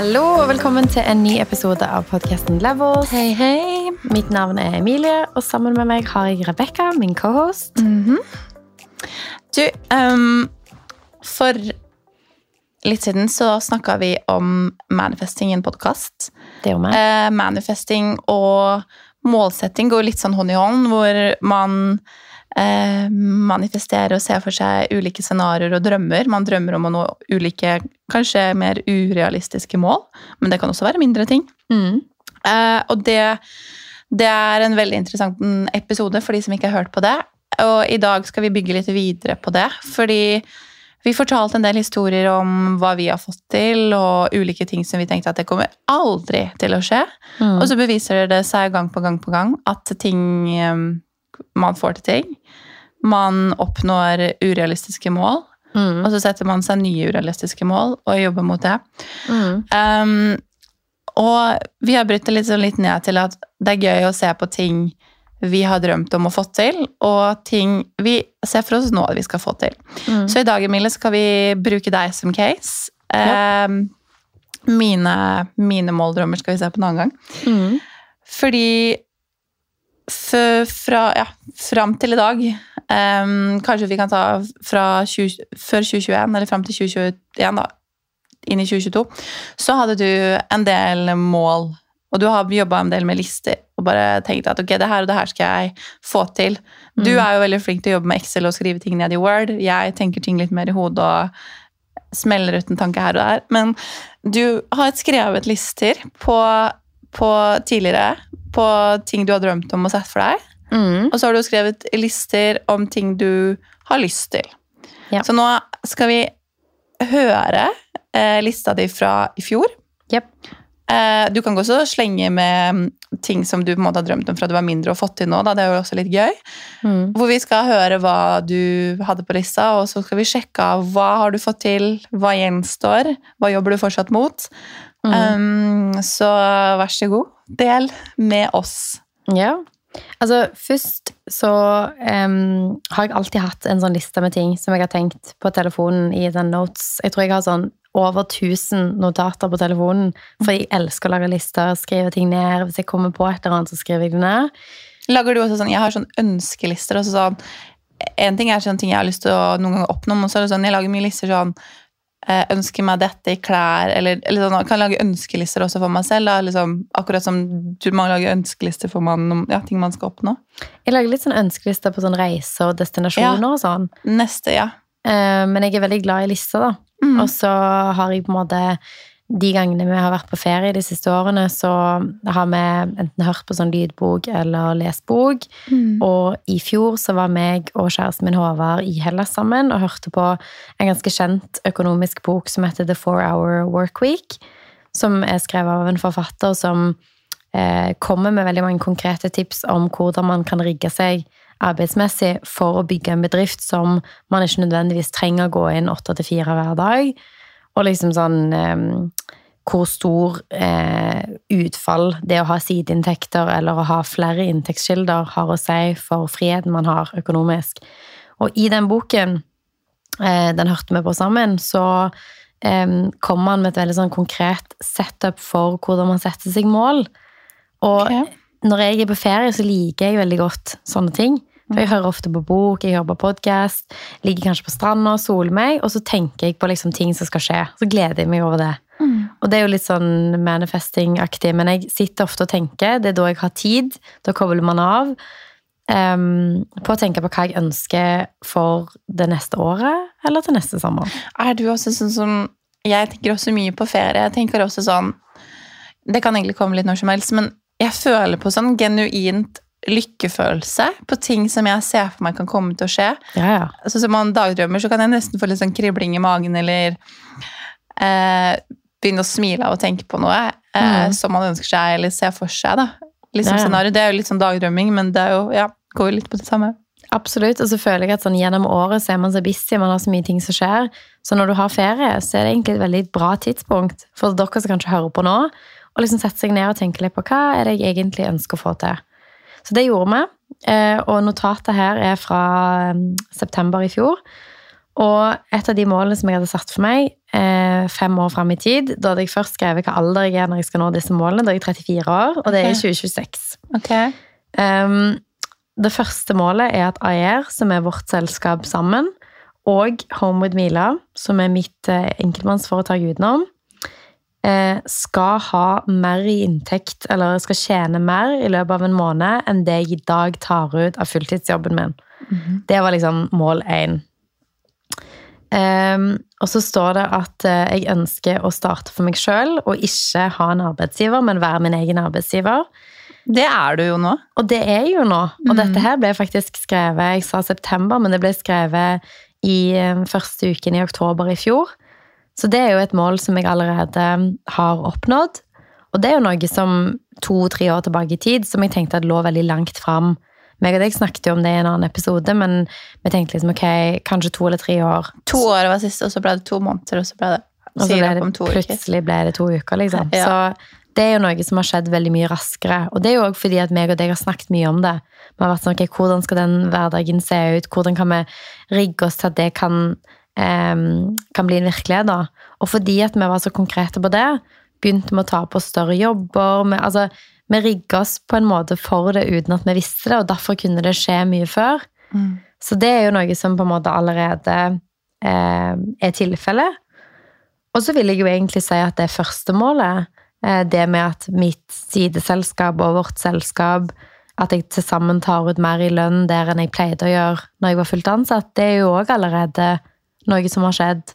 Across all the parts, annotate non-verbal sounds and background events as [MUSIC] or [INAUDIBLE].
Hallo og velkommen til en ny episode av podkasten Levels. Hei, hei. Mitt navn er Emilie, og sammen med meg har jeg Rebekka, min cohost. Du, um, for litt siden så snakka vi om manifesting i en podkast. Vi. Eh, manifesting og målsetting går litt sånn hånd i hånd, hvor man eh, manifesterer og se for seg ulike scenarioer og drømmer. Man drømmer om å nå ulike, kanskje mer urealistiske mål, men det kan også være mindre ting. Mm. Eh, og det, det er en veldig interessant episode for de som ikke har hørt på det. Og i dag skal vi bygge litt videre på det, fordi vi fortalte en del historier om hva vi har fått til, og ulike ting som vi tenkte at det kommer aldri til å skje. Mm. Og så beviser det seg gang på gang på gang at ting eh, Man får til ting. Man oppnår urealistiske mål, Mm. og så setter man seg nye urealistiske mål og jobber mot det. Mm. Um, og vi har brutt det litt, sånn litt ned til at det er gøy å se på ting vi har drømt om å få til, og ting vi ser for oss nå at vi skal få til. Mm. Så i dag Emilie, skal vi bruke deg som case. Ja. Um, mine, mine måldrømmer skal vi se på en annen gang. Mm. Fordi fra, ja, fram til i dag um, Kanskje vi kan ta fra 20, før 2021 eller fram til 2021, da, inn i 2022, så hadde du en del mål. Og du har jobba en del med lister og bare tenkt at ok, det her og det her skal jeg få til. Du Mm. er jo veldig flink til å jobbe med Excel og skrive ting ned i Word. Jeg tenker ting litt mer i hodet og smeller ut en tanke her og der. Men du har skrevet lister på, på tidligere på ting du har drømt om og sett for deg. Mm. Og så har du skrevet lister om ting du har lyst til. Ja. Så nå skal vi høre eh, lista di fra i fjor. Yep. Eh, du kan også slenge med mm, ting som du på en måte har drømt om fra du var mindre og fått til nå. Da. Det er jo også litt gøy. Mm. Hvor vi skal høre hva du hadde på lista, og så skal vi sjekke av hva har du fått til, hva gjenstår, hva jobber du fortsatt mot. Mm. Um, så vær så god, del med oss. Ja. Altså, først så um, har jeg alltid hatt en sånn liste med ting som jeg har tenkt på telefonen i den notes. Jeg tror jeg har sånn over 1000 notater på telefonen, for jeg elsker å lage lister, skrive ting ned. Hvis jeg kommer på et eller annet, så skriver jeg det ned. Lager du også sånn, Jeg har sånn ønskelister. Også sånn, en ting er sånn ting jeg har lyst til å noen gang oppnå, men så er det sånn, jeg lager mye lister sånn Ønsker meg dette i klær, eller, eller sånn, kan lage ønskelister også for meg selv. Da, liksom, akkurat som du, man lager ønskelister for man, ja, ting man skal oppnå. Jeg lager litt sånn ønskelister på sånn reiser og destinasjoner Ja. og sånn. Neste, ja. Eh, men jeg er veldig glad i lister, da. Mm. Og så har jeg på en måte De gangene vi har vært på ferie de siste årene, så har vi enten hørt på sånn lydbok eller lest bok. Mm. Og i fjor så var meg og kjæresten min Håvard i Hellas sammen og hørte på en ganske kjent økonomisk bok som heter The Four Hour Work Week. Som er skrevet av en forfatter som eh, kommer med veldig mange konkrete tips om hvordan man kan rigge seg arbeidsmessig for å bygge en bedrift som man ikke nødvendigvis trenger å gå inn åtte til fire hver dag. Og liksom sånn eh, hvor stor eh, utfall det å ha sideinntekter eller å ha flere inntektskilder har å si for friheten man har økonomisk. Og i den boken, eh, den hørte vi på sammen, så eh, kom man med et veldig sånn konkret setup for hvordan man setter seg mål. Og okay. når jeg er på ferie, så liker jeg veldig godt sånne ting. For jeg hører ofte på bok, jeg hører på podkast, ligger kanskje på stranda og soler meg, og så tenker jeg på liksom ting som skal skje. Så gleder jeg meg over det. Mm. Og det er jo litt sånn manifesting-aktig, men jeg sitter ofte og tenker, det er da jeg har tid, da kobler man av, Um, på å tenke på hva jeg ønsker for det neste året, eller til neste sommer. Er du også sånn som Jeg tenker også mye på ferie. Jeg tenker også sånn Det kan egentlig komme litt når som helst, men jeg føler på sånn genuint lykkefølelse på ting som jeg ser for meg kan komme til å skje. Ja, ja. Så som man dagdrømmer, så kan jeg nesten få litt sånn kribling i magen, eller eh, begynne å smile av å tenke på noe eh, Mm. som man ønsker seg, eller ser for seg. da. Sånn Ja, scenario. Det er jo litt sånn dagdrømming, men det jo, ja, går jo litt på det samme. Absolutt, og så føler jeg at sånn, gjennom året så er man så busy, man har så mye ting som skjer. Så når du har ferie, så er det egentlig et veldig bra tidspunkt for dere som kanskje hører på nå, å liksom sette seg ned og tenke litt på hva er det jeg egentlig ønsker å få til. Så det gjorde vi, eh, og notatet her er fra eh, september i fjor. Og et av de målene som jeg hadde satt for meg eh, fem år fram i tid, da hadde jeg først skrevet hva alder jeg er når jeg skal nå disse målene. Da er jeg 34 år, og det er i 2026. Okay. Um, det første målet er at Ayer, som er vårt selskap sammen, og Homewood Mila, som er mitt enkeltmannsforetak utenom, skal ha mer i inntekt, eller skal tjene mer i løpet av en måned enn det jeg i dag tar ut av fulltidsjobben min. Mhm. Det var liksom mål én. Um, og så står det at eh, jeg ønsker å starte for meg sjøl og ikke ha en arbeidsgiver, men være min egen arbeidsgiver. Det er du jo nå. Og det er jo nå. Og Mhm. dette her ble faktisk skrevet Jeg sa september, men det ble skrevet i eh, første uken i oktober i fjor. Så det er jo et mål som jeg allerede har oppnådd. Og det er jo noe som to-tre år tilbake i tid som jeg tenkte at lå veldig langt fram. Meg og deg snakket jo om det i en annen episode, men vi tenkte liksom ok, kanskje to eller tre år. To år var siste, og så ble det to måneder, og så ble det Og så ble opp det, om to uker. plutselig ble det to uker, liksom. Ja. Så det er jo noe som har skjedd veldig mye raskere. Og det er jo òg fordi at meg og deg har snakket mye om det. Vi har vært sånn, ok, Hvordan skal den hverdagen se ut? Hvordan kan vi rigge oss til at det kan, kan bli en virkelighet? da? Og fordi at vi var så konkrete på det, begynte vi å ta på større jobber. Vi, altså, vi rigga oss på en måte for det uten at vi visste det, og derfor kunne det skje mye før. Mm. Så det er jo noe som på en måte allerede eh, er tilfellet. Og så vil jeg jo egentlig si at det første målet, eh, det med at mitt sideselskap og vårt selskap, at jeg til sammen tar ut mer i lønn der enn jeg pleide å gjøre når jeg var fullt ansatt, det er jo òg allerede noe som har skjedd.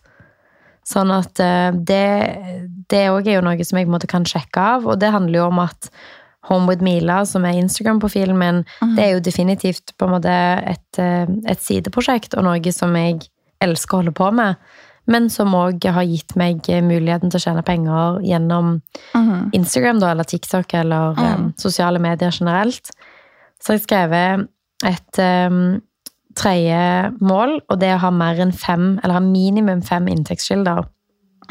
Sånn at eh, det, det òg er jo noe som jeg måte kan sjekke av, og det handler jo om at Home with Mila, som er Instagram-profilen min, mm. det er jo definitivt på en måte et, eh, et sideprosjekt og noe som jeg elsker å holde på med, men som òg har gitt meg muligheten til å tjene penger gjennom mm. Instagram da, eller TikTok eller Mm. um, sosiale medier generelt. Så har jeg skrevet et um, tredje mål, og det å ha mer enn fem, eller ha minimum fem inntektskilder.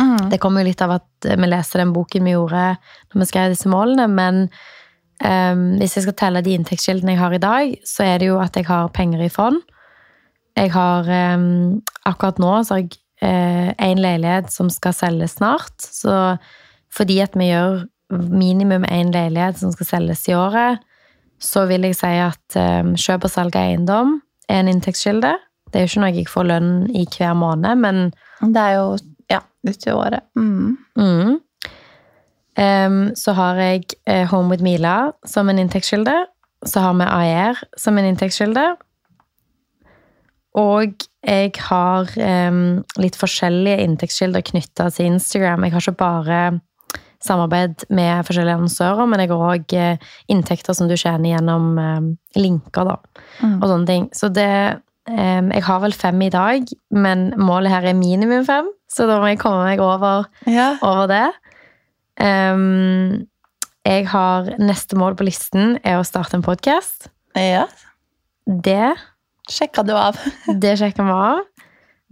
Mm. Det kommer jo litt av at vi leste den boken vi gjorde når vi skrev disse målene, men um, hvis jeg skal telle de inntektskildene jeg har i dag, så er det jo at jeg har penger i fond. Jeg har um, Akkurat nå så har jeg én leilighet som skal selges snart. Så fordi at vi gjør minimum én leilighet som skal selges i året, så vil jeg si at um, kjøp og salg av eiendom er en inntektskilde. Det er jo ikke noe jeg får lønn i hver måned, men Det er jo ja, ut i året. Mm. Mm. Um, så har jeg eh, Home with Mila som en inntektskilde. Så har vi AER som en inntektskilde. Og jeg har um, litt forskjellige inntektskilder knytta til Instagram. Jeg har ikke bare samarbeid med forskjellige annonsører, men jeg har òg inntekter som du tjener gjennom linker, da mm. og sånne ting. Så det Jeg har vel fem i dag, men målet her er minimum fem, så da må jeg komme meg over, Ja. over det. Um, jeg har Neste mål på listen er å starte en podkast. ja. Det, Sjekka du av? [LAUGHS] det sjekker vi av.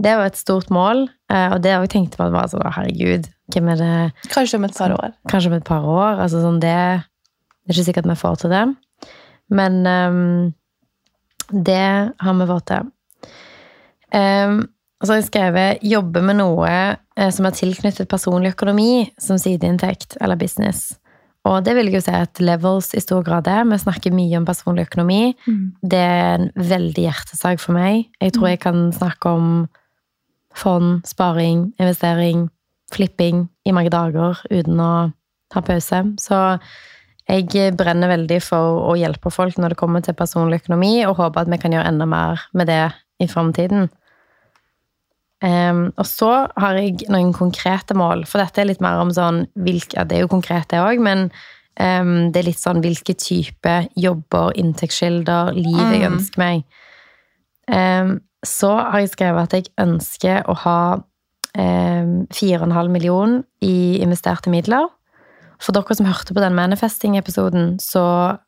Det var et stort mål, eh, og det har jeg tenkt på at var sånn, herregud, hvem er det Kanskje om et par år. Kanskje om et par år. Altså sånn det, det er ikke sikkert vi får til det. Men um, det har vi fått til. Um, og så har jeg skrevet 'jobbe med noe eh, som er tilknyttet personlig økonomi som sideinntekt eller business'. Og det vil jeg jo si at Levels i stor grad er. Vi snakker mye om personlig økonomi. Mm. Det er en veldig hjertesak for meg. Jeg tror jeg kan snakke om fond, sparing, investering, flipping i mange dager uten å ta pause. Så jeg brenner veldig for å hjelpe folk når det kommer til personlig økonomi, og håper at vi kan gjøre enda mer med det i framtiden. Um, og så har jeg noen konkrete mål, for dette er litt mer om sånn hvilke, ja, Det er jo konkret, det òg, men um, det er litt sånn hvilke type jobber, inntektskilder, liv jeg Mm. ønsker meg. Um, så har jeg skrevet at jeg ønsker å ha 4,5 millioner i investerte midler. For dere som hørte på den manifesting-episoden, så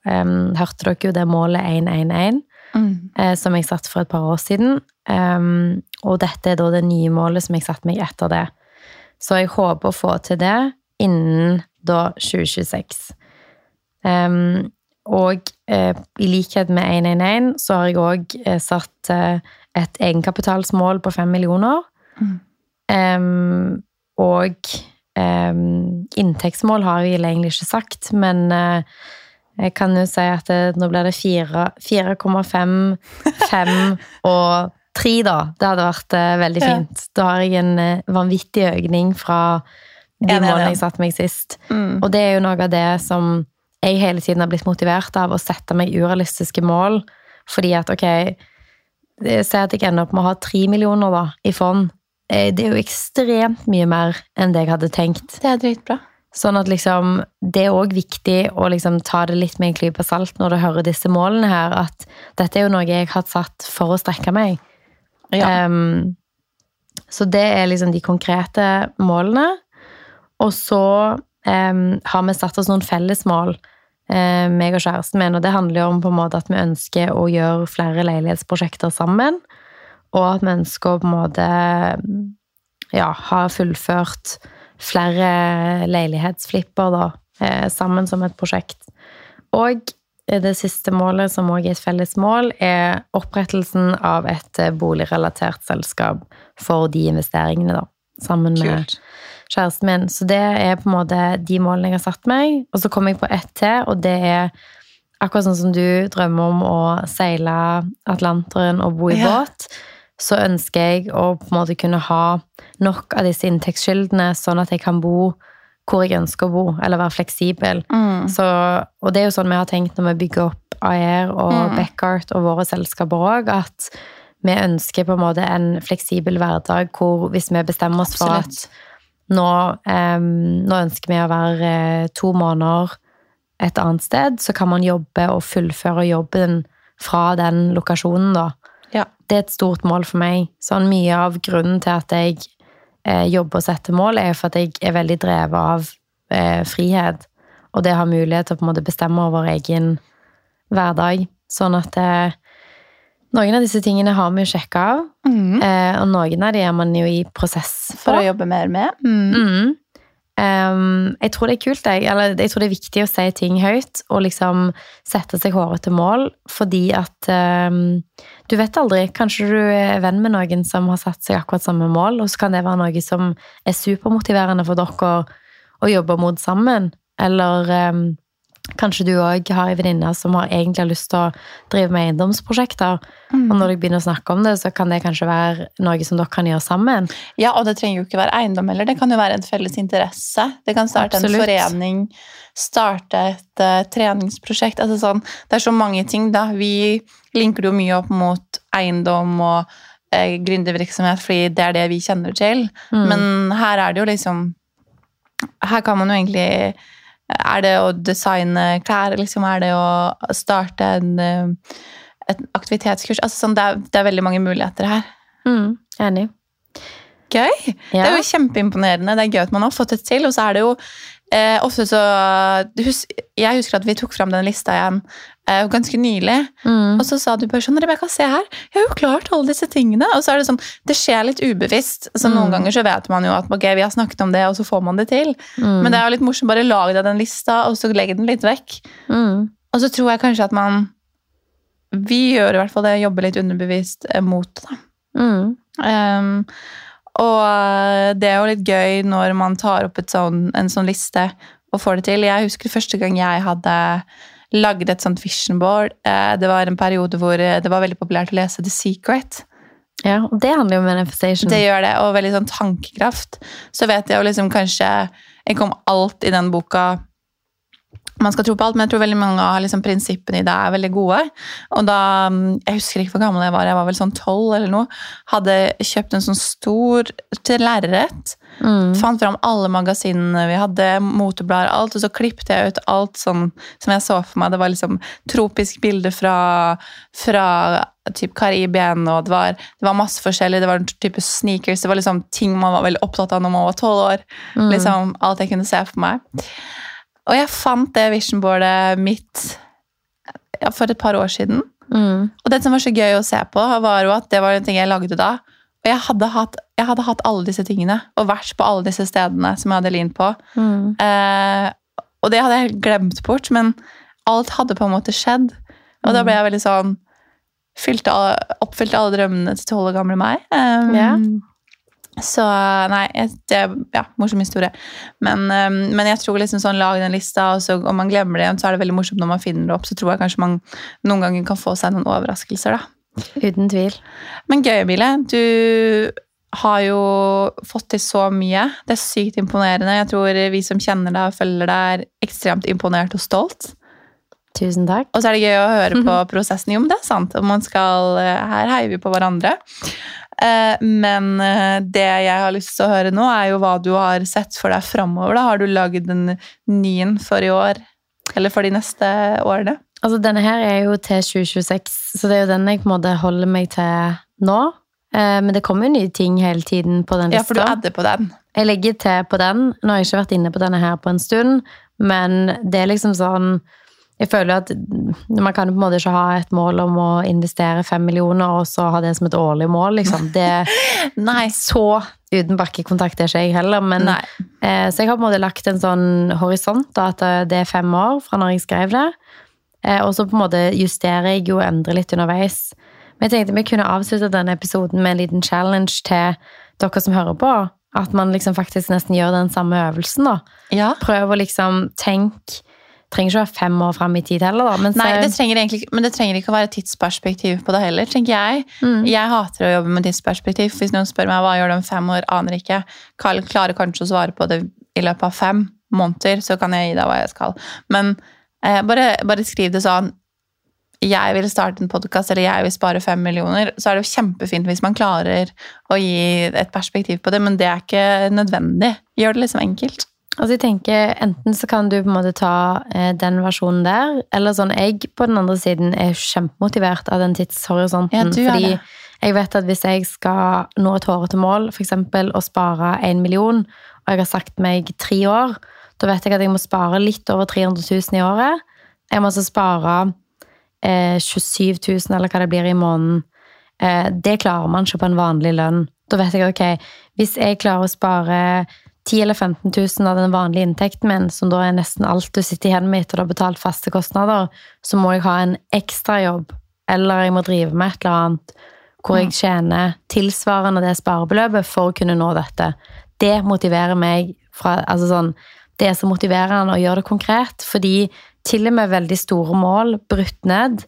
um, hørte dere jo det målet 111 mm. eh, som jeg satte for et par år siden. Um, og dette er da det nye målet som jeg satte meg etter det. Så jeg håper å få til det innen da 2026. Um, og uh, i likhet med 111 så har jeg òg uh, satt eh, et egenkapitalsmål på 5 millioner. Mm. Em, og um, inntektsmål har jeg vel egentlig ikke sagt, men uh, jeg kan jo si at det, nå blir det 4,5, 5 [LAUGHS] og 3, da. Det hadde vært uh, veldig Ja. fint. Da har jeg en uh, vanvittig økning fra de enig. målene jeg satte meg sist. Mm. Og det er jo noe av det som jeg hele tiden har blitt motivert av, å sette meg urealistiske mål. Fordi at, ok, Si at jeg ender opp med å ha tre millioner da, i fond. Eh, Det er jo ekstremt mye mer enn det jeg hadde tenkt. Det er dritbra. Sånn at liksom, det er òg viktig å liksom ta det litt med en klype salt når du hører disse målene her, at dette er jo noe jeg har satt for å strekke meg. Ja. Um, så det er liksom de konkrete målene. Og så um, har vi satt oss noen fellesmål, um, meg og kjæresten min, og det handler jo om på en måte at vi ønsker å gjøre flere leilighetsprosjekter sammen, og at mennesker på en måte ja, har fullført flere leilighetsflipper da, eh, sammen som et prosjekt. Og det siste målet, som også er et felles mål, er opprettelsen av et eh, boligrelatert selskap for de investeringene, da. Sammen med Kult. kjæresten min. Så det er på en måte de målene jeg har satt meg. Og så kom jeg på ett til, og det er akkurat sånn som du drømmer om å seile Atlanteren og bo i Ja. båt. Så ønsker jeg å på en måte kunne ha nok av disse inntektskildene, sånn at jeg kan bo hvor jeg ønsker å bo, eller være fleksibel. Mm. Så, og det er jo sånn vi har tenkt når vi bygger opp AER og Mm. Beckart og våre selskaper òg, at vi ønsker på en måte en fleksibel hverdag hvor hvis vi bestemmer oss for at nå, um, nå ønsker vi å være eh, to måneder et annet sted, så kan man jobbe og fullføre jobben fra den lokasjonen, da. Ja. Det er et stort mål for meg. Sånn mye av grunnen til at jeg eh, jobber og setter mål, er for at jeg er veldig drevet av eh, frihet. Og det å ha mulighet til å på en måte bestemme over egen hverdag. Sånn at eh, noen av disse tingene har vi jo sjekka av, Mm. eh, og noen av de er man jo i prosess For for. å jobbe mer med. Mm. Mm. Em, jeg tror det er kult, jeg. Eller jeg tror det er viktig å si ting høyt og liksom sette seg hårete mål, fordi at um, du vet aldri. Kanskje du er venn med noen som har satt seg akkurat samme mål, og så kan det være noe som er supermotiverende for dere å jobbe mot sammen. Eller em, kanskje du òg har ei venninne som har egentlig har lyst til å drive med eiendomsprosjekter. Mm. Og når dere begynner å snakke om det, så kan det kanskje være noe som dere kan gjøre sammen. Ja, og det trenger jo ikke være eiendom heller. Det kan jo være en felles interesse. Det kan starte Absolutt. en forening, starte et uh, treningsprosjekt. Altså sånn, det er så mange ting, da. Vi linker det jo mye opp mot eiendom og uh, gründervirksomhet, fordi det er det vi kjenner til. Mm. Men her er det jo liksom Her kan man jo egentlig Er det å designe klær? Liksom, er det å starte en, eh, et aktivitetskurs? Altså, sånn, det, er, det er veldig mange muligheter her. Mm, enig. Gøy! Det er jo kjempeimponerende. Det er gøy at man har fått det til. Og så er det jo eh, ofte så hus, Jeg husker at vi tok fram den lista igjen eh, ganske nylig. Mm. Og så sa du bare sånn Rebekka, se her. Jeg har jo klart alle disse tingene. Og så er det sånn Det skjer litt ubevisst. Så Noen Mm. ganger så vet man jo at ok, vi har snakket om det, og så får man det til. Mm. Men det er jo litt morsomt. Bare lag deg den lista, og så legg den litt vekk. mm. Og så tror jeg kanskje at man Vi gjør i hvert fall det, jobber litt underbevisst eh, mot det. Mm. Um, og det er jo litt gøy når man tar opp et sånn, en sånn liste og får det til. Jeg husker første gang jeg hadde lagd et sånt vision board. eh, Det var en periode hvor eh, det var veldig populært å lese The Secret. Ja, og det handler jo om manifestation. Det gjør det, og veldig sånn tankekraft. Så vet jeg jo liksom kanskje Jeg kom alt i den boka man skal tro på alt, men jeg tror veldig mange av liksom, prinsippene i det er veldig gode. Og da, mm, Jeg husker ikke hvor gammel jeg var, jeg var vel sånn tolv eller noe. Hadde kjøpt en sånn stor til lerret. Mm. Fant fram alle magasinene vi hadde, moteblader, alt. Og så klippet jeg ut alt sånn som jeg så for meg. Det var liksom tropisk bilde fra, fra typ Karibien, og det var, det var masse forskjellig. Det var en type sneakers. Det var liksom ting man var veldig opptatt av når man var tolv år. Mm. Liksom alt jeg kunne se for meg. Og jeg fant det visionboardet mitt ja, for et par år siden. Mm. Og det som var så gøy å se på, var jo at det var en ting jeg lagde da. Og jeg hadde hatt, jeg hadde hatt alle disse tingene, og vært på alle disse stedene som jeg hadde lint på. Mm. Eh, og det hadde jeg glemt bort, men alt hadde på en måte skjedd. Og da ble jeg veldig sånn fylte, oppfylte alle drømmene til tolv år gamle meg. Um, Ja. Så nei, det er ja, morsom historie. Men, um, men jeg tror liksom sånn, lag den lista, og så om man glemmer det igjen, så er det veldig morsomt når man finner det opp. Så tror jeg kanskje man noen ganger kan få seg noen overraskelser, da. Uten tvil. Men gøy, Emilie. Du har jo fått til så mye. Det er sykt imponerende. Jeg tror vi som kjenner deg og følger deg, er ekstremt imponert og stolt. Tusen takk. Og så er det gøy å høre på prosessen. Jo, men det er sant. og Man skal, eh, her heier vi på hverandre. Eh, Men eh, det jeg har lyst til å høre nå, er jo hva du har sett for deg framover. Har du lagd en ny en for i år? Eller for de neste årene? Altså, denne her er jo til 2026, så det er jo den jeg på en måte holder meg til nå. Eh, Men det kommer jo nye ting hele tiden på den Ja, for du adder på den. Jeg legger til på den. Nå har jeg ikke vært inne på denne her på en stund, men det er liksom sånn Jeg føler at man kan på en måte ikke ha et mål om å investere fem millioner og så ha det som et årlig mål, liksom. [LAUGHS] Det Nei. Så uten bakkekontakt er ikke jeg heller, men. Eh, Så jeg har på en måte lagt en sånn horisont, da, at eh, det er fem år fra når jeg skrev det. Eh, Og så på en måte justerer jeg jo og endrer litt underveis. Men jeg tenkte vi kunne avslutte denne episoden med en liten challenge til dere som hører på. At man liksom faktisk nesten gjør den samme øvelsen, da. Ja. Prøv å liksom tenke Trenger ikke å være fem år fram i tid heller, da. Nei, det trenger egentlig, men det trenger ikke å være tidsperspektiv på det heller, tenker jeg. Mm. Jeg hater å jobbe med tidsperspektiv. Hvis noen spør meg hva gjør du om fem år, aner ikke. Karl klarer kanskje å svare på det i løpet av fem måneder, så kan jeg gi deg hva jeg skal. Men eh, bare, bare skriv det sånn jeg vil starte en podkast eller jeg vil spare fem millioner, så er det jo kjempefint hvis man klarer å gi et perspektiv på det, men det er ikke nødvendig. Gjør det liksom enkelt. Altså jeg tenker Enten så kan du på en måte ta eh, den versjonen der, eller sånn Jeg på den andre siden er kjempemotivert av den tidshorisonten. Ja, fordi jeg vet at hvis jeg skal nå et hårete mål, f.eks. å spare én million, og jeg har sagt meg tre år, da vet jeg at jeg må spare litt over 300 000 i året. Jeg må altså spare eh, 27 000, eller hva det blir i måneden. Eh, det klarer man ikke på en vanlig lønn. Da vet jeg ok, hvis jeg klarer å spare 10 eller 15 000 av den vanlige inntekten min, som da er nesten alt du sitter igjen med etter du har betalt faste kostnader, så må jeg ha en ekstrajobb, eller jeg må drive med et eller annet hvor jeg tjener tilsvarende det sparebeløpet for å kunne nå dette. Det motiverer meg fra altså sånn, Det er så motiverende å gjøre det konkret, fordi til og med veldig store mål brutt ned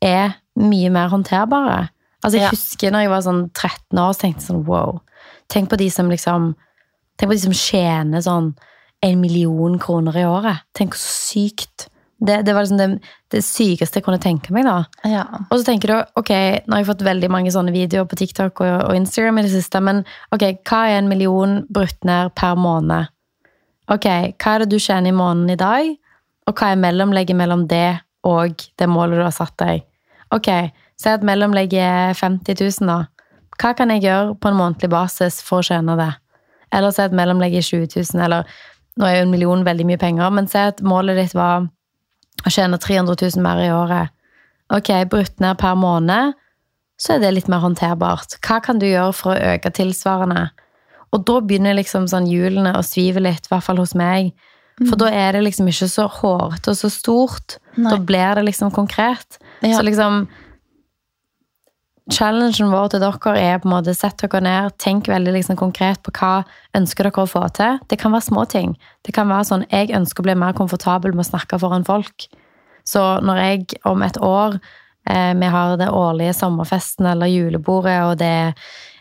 er mye mer håndterbare. Altså, jeg Ja. husker når jeg var sånn 13 år, så tenkte jeg sånn wow. Tenk på de som liksom Tenk på de som tjener sånn en million kroner i året. Tenk så sykt. Det, det var liksom det, det sykeste jeg kunne tenke meg, da. Ja. Og så tenker du, ok, nå har jeg fått veldig mange sånne videoer på TikTok og, og Instagram i det siste, men ok, hva er en million brutt ned per måned? Ok, hva er det du tjener i måneden i dag? Og hva er mellomlegget mellom det og det målet du har satt deg? Ok, si at mellomlegget er 50 000 da. Hva kan jeg gjøre på en månedlig basis for å tjene det? Eller si at mellomlegget er 20 000, eller nå er jo en million veldig mye penger, men si at målet ditt var å tjene 300 000 mer i året. Ok, brutt ned per måned, så er det litt mer håndterbart. Hva kan du gjøre for å øke tilsvarende? Og da begynner liksom sånn hjulene å svive litt, i hvert fall hos meg. For da er det liksom ikke så hårete og så stort. Nei. Da blir det liksom konkret. Ja. Så liksom Challengen vår til dere er på en måte sett dere ned, tenk veldig liksom konkret på hva ønsker dere å få til. Det kan være små ting. Det kan være sånn jeg ønsker å bli mer komfortabel med å snakke foran folk. Så når jeg om et år eh, vi har det årlige sommerfesten eller julebordet, og det er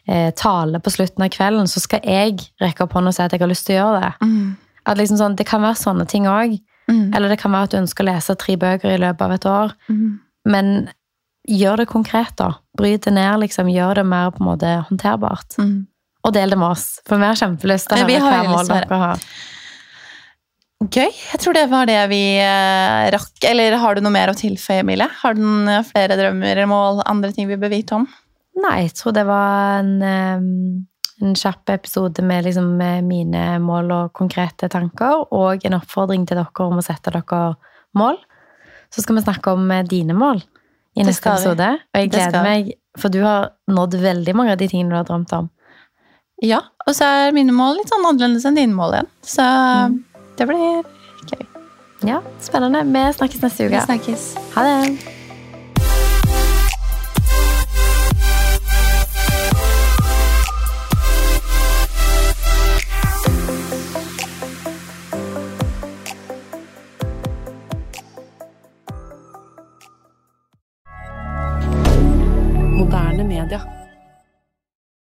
eh, tale på slutten av kvelden, så skal jeg rekke opp hånda og si at jeg har lyst til å gjøre det. Mm. At liksom sånn, Det kan være sånne ting òg. Mm. Eller det kan være at du ønsker å lese tre bøker i løpet av et år. Mm. Men gjør det konkret, da. Bryt det ned, liksom. Gjør det mer på en måte håndterbart. Mm. Og del det med oss, for vi har kjempelyst til å høre hva mål dere har. Gøy. Jeg tror det var det vi eh, rakk. Eller har du noe mer å tilføye, Emilie? Har du noen, eh, flere drømmer mål, andre ting vi bør vite om? Nei, jeg tror det var en, en kjapp episode med liksom mine mål og konkrete tanker, og en oppfordring til dere om å sette dere mål. Så skal vi snakke om eh, dine mål i neste episode. Og jeg gleder meg, for du har nådd veldig mange av de tingene du har drømt om. Ja, og så er mine mål litt sånn annerledes enn dine mål igjen. Så det blir gøy. Ja, spennende. Vi snakkes neste uke. Vi snakkes. Ha det!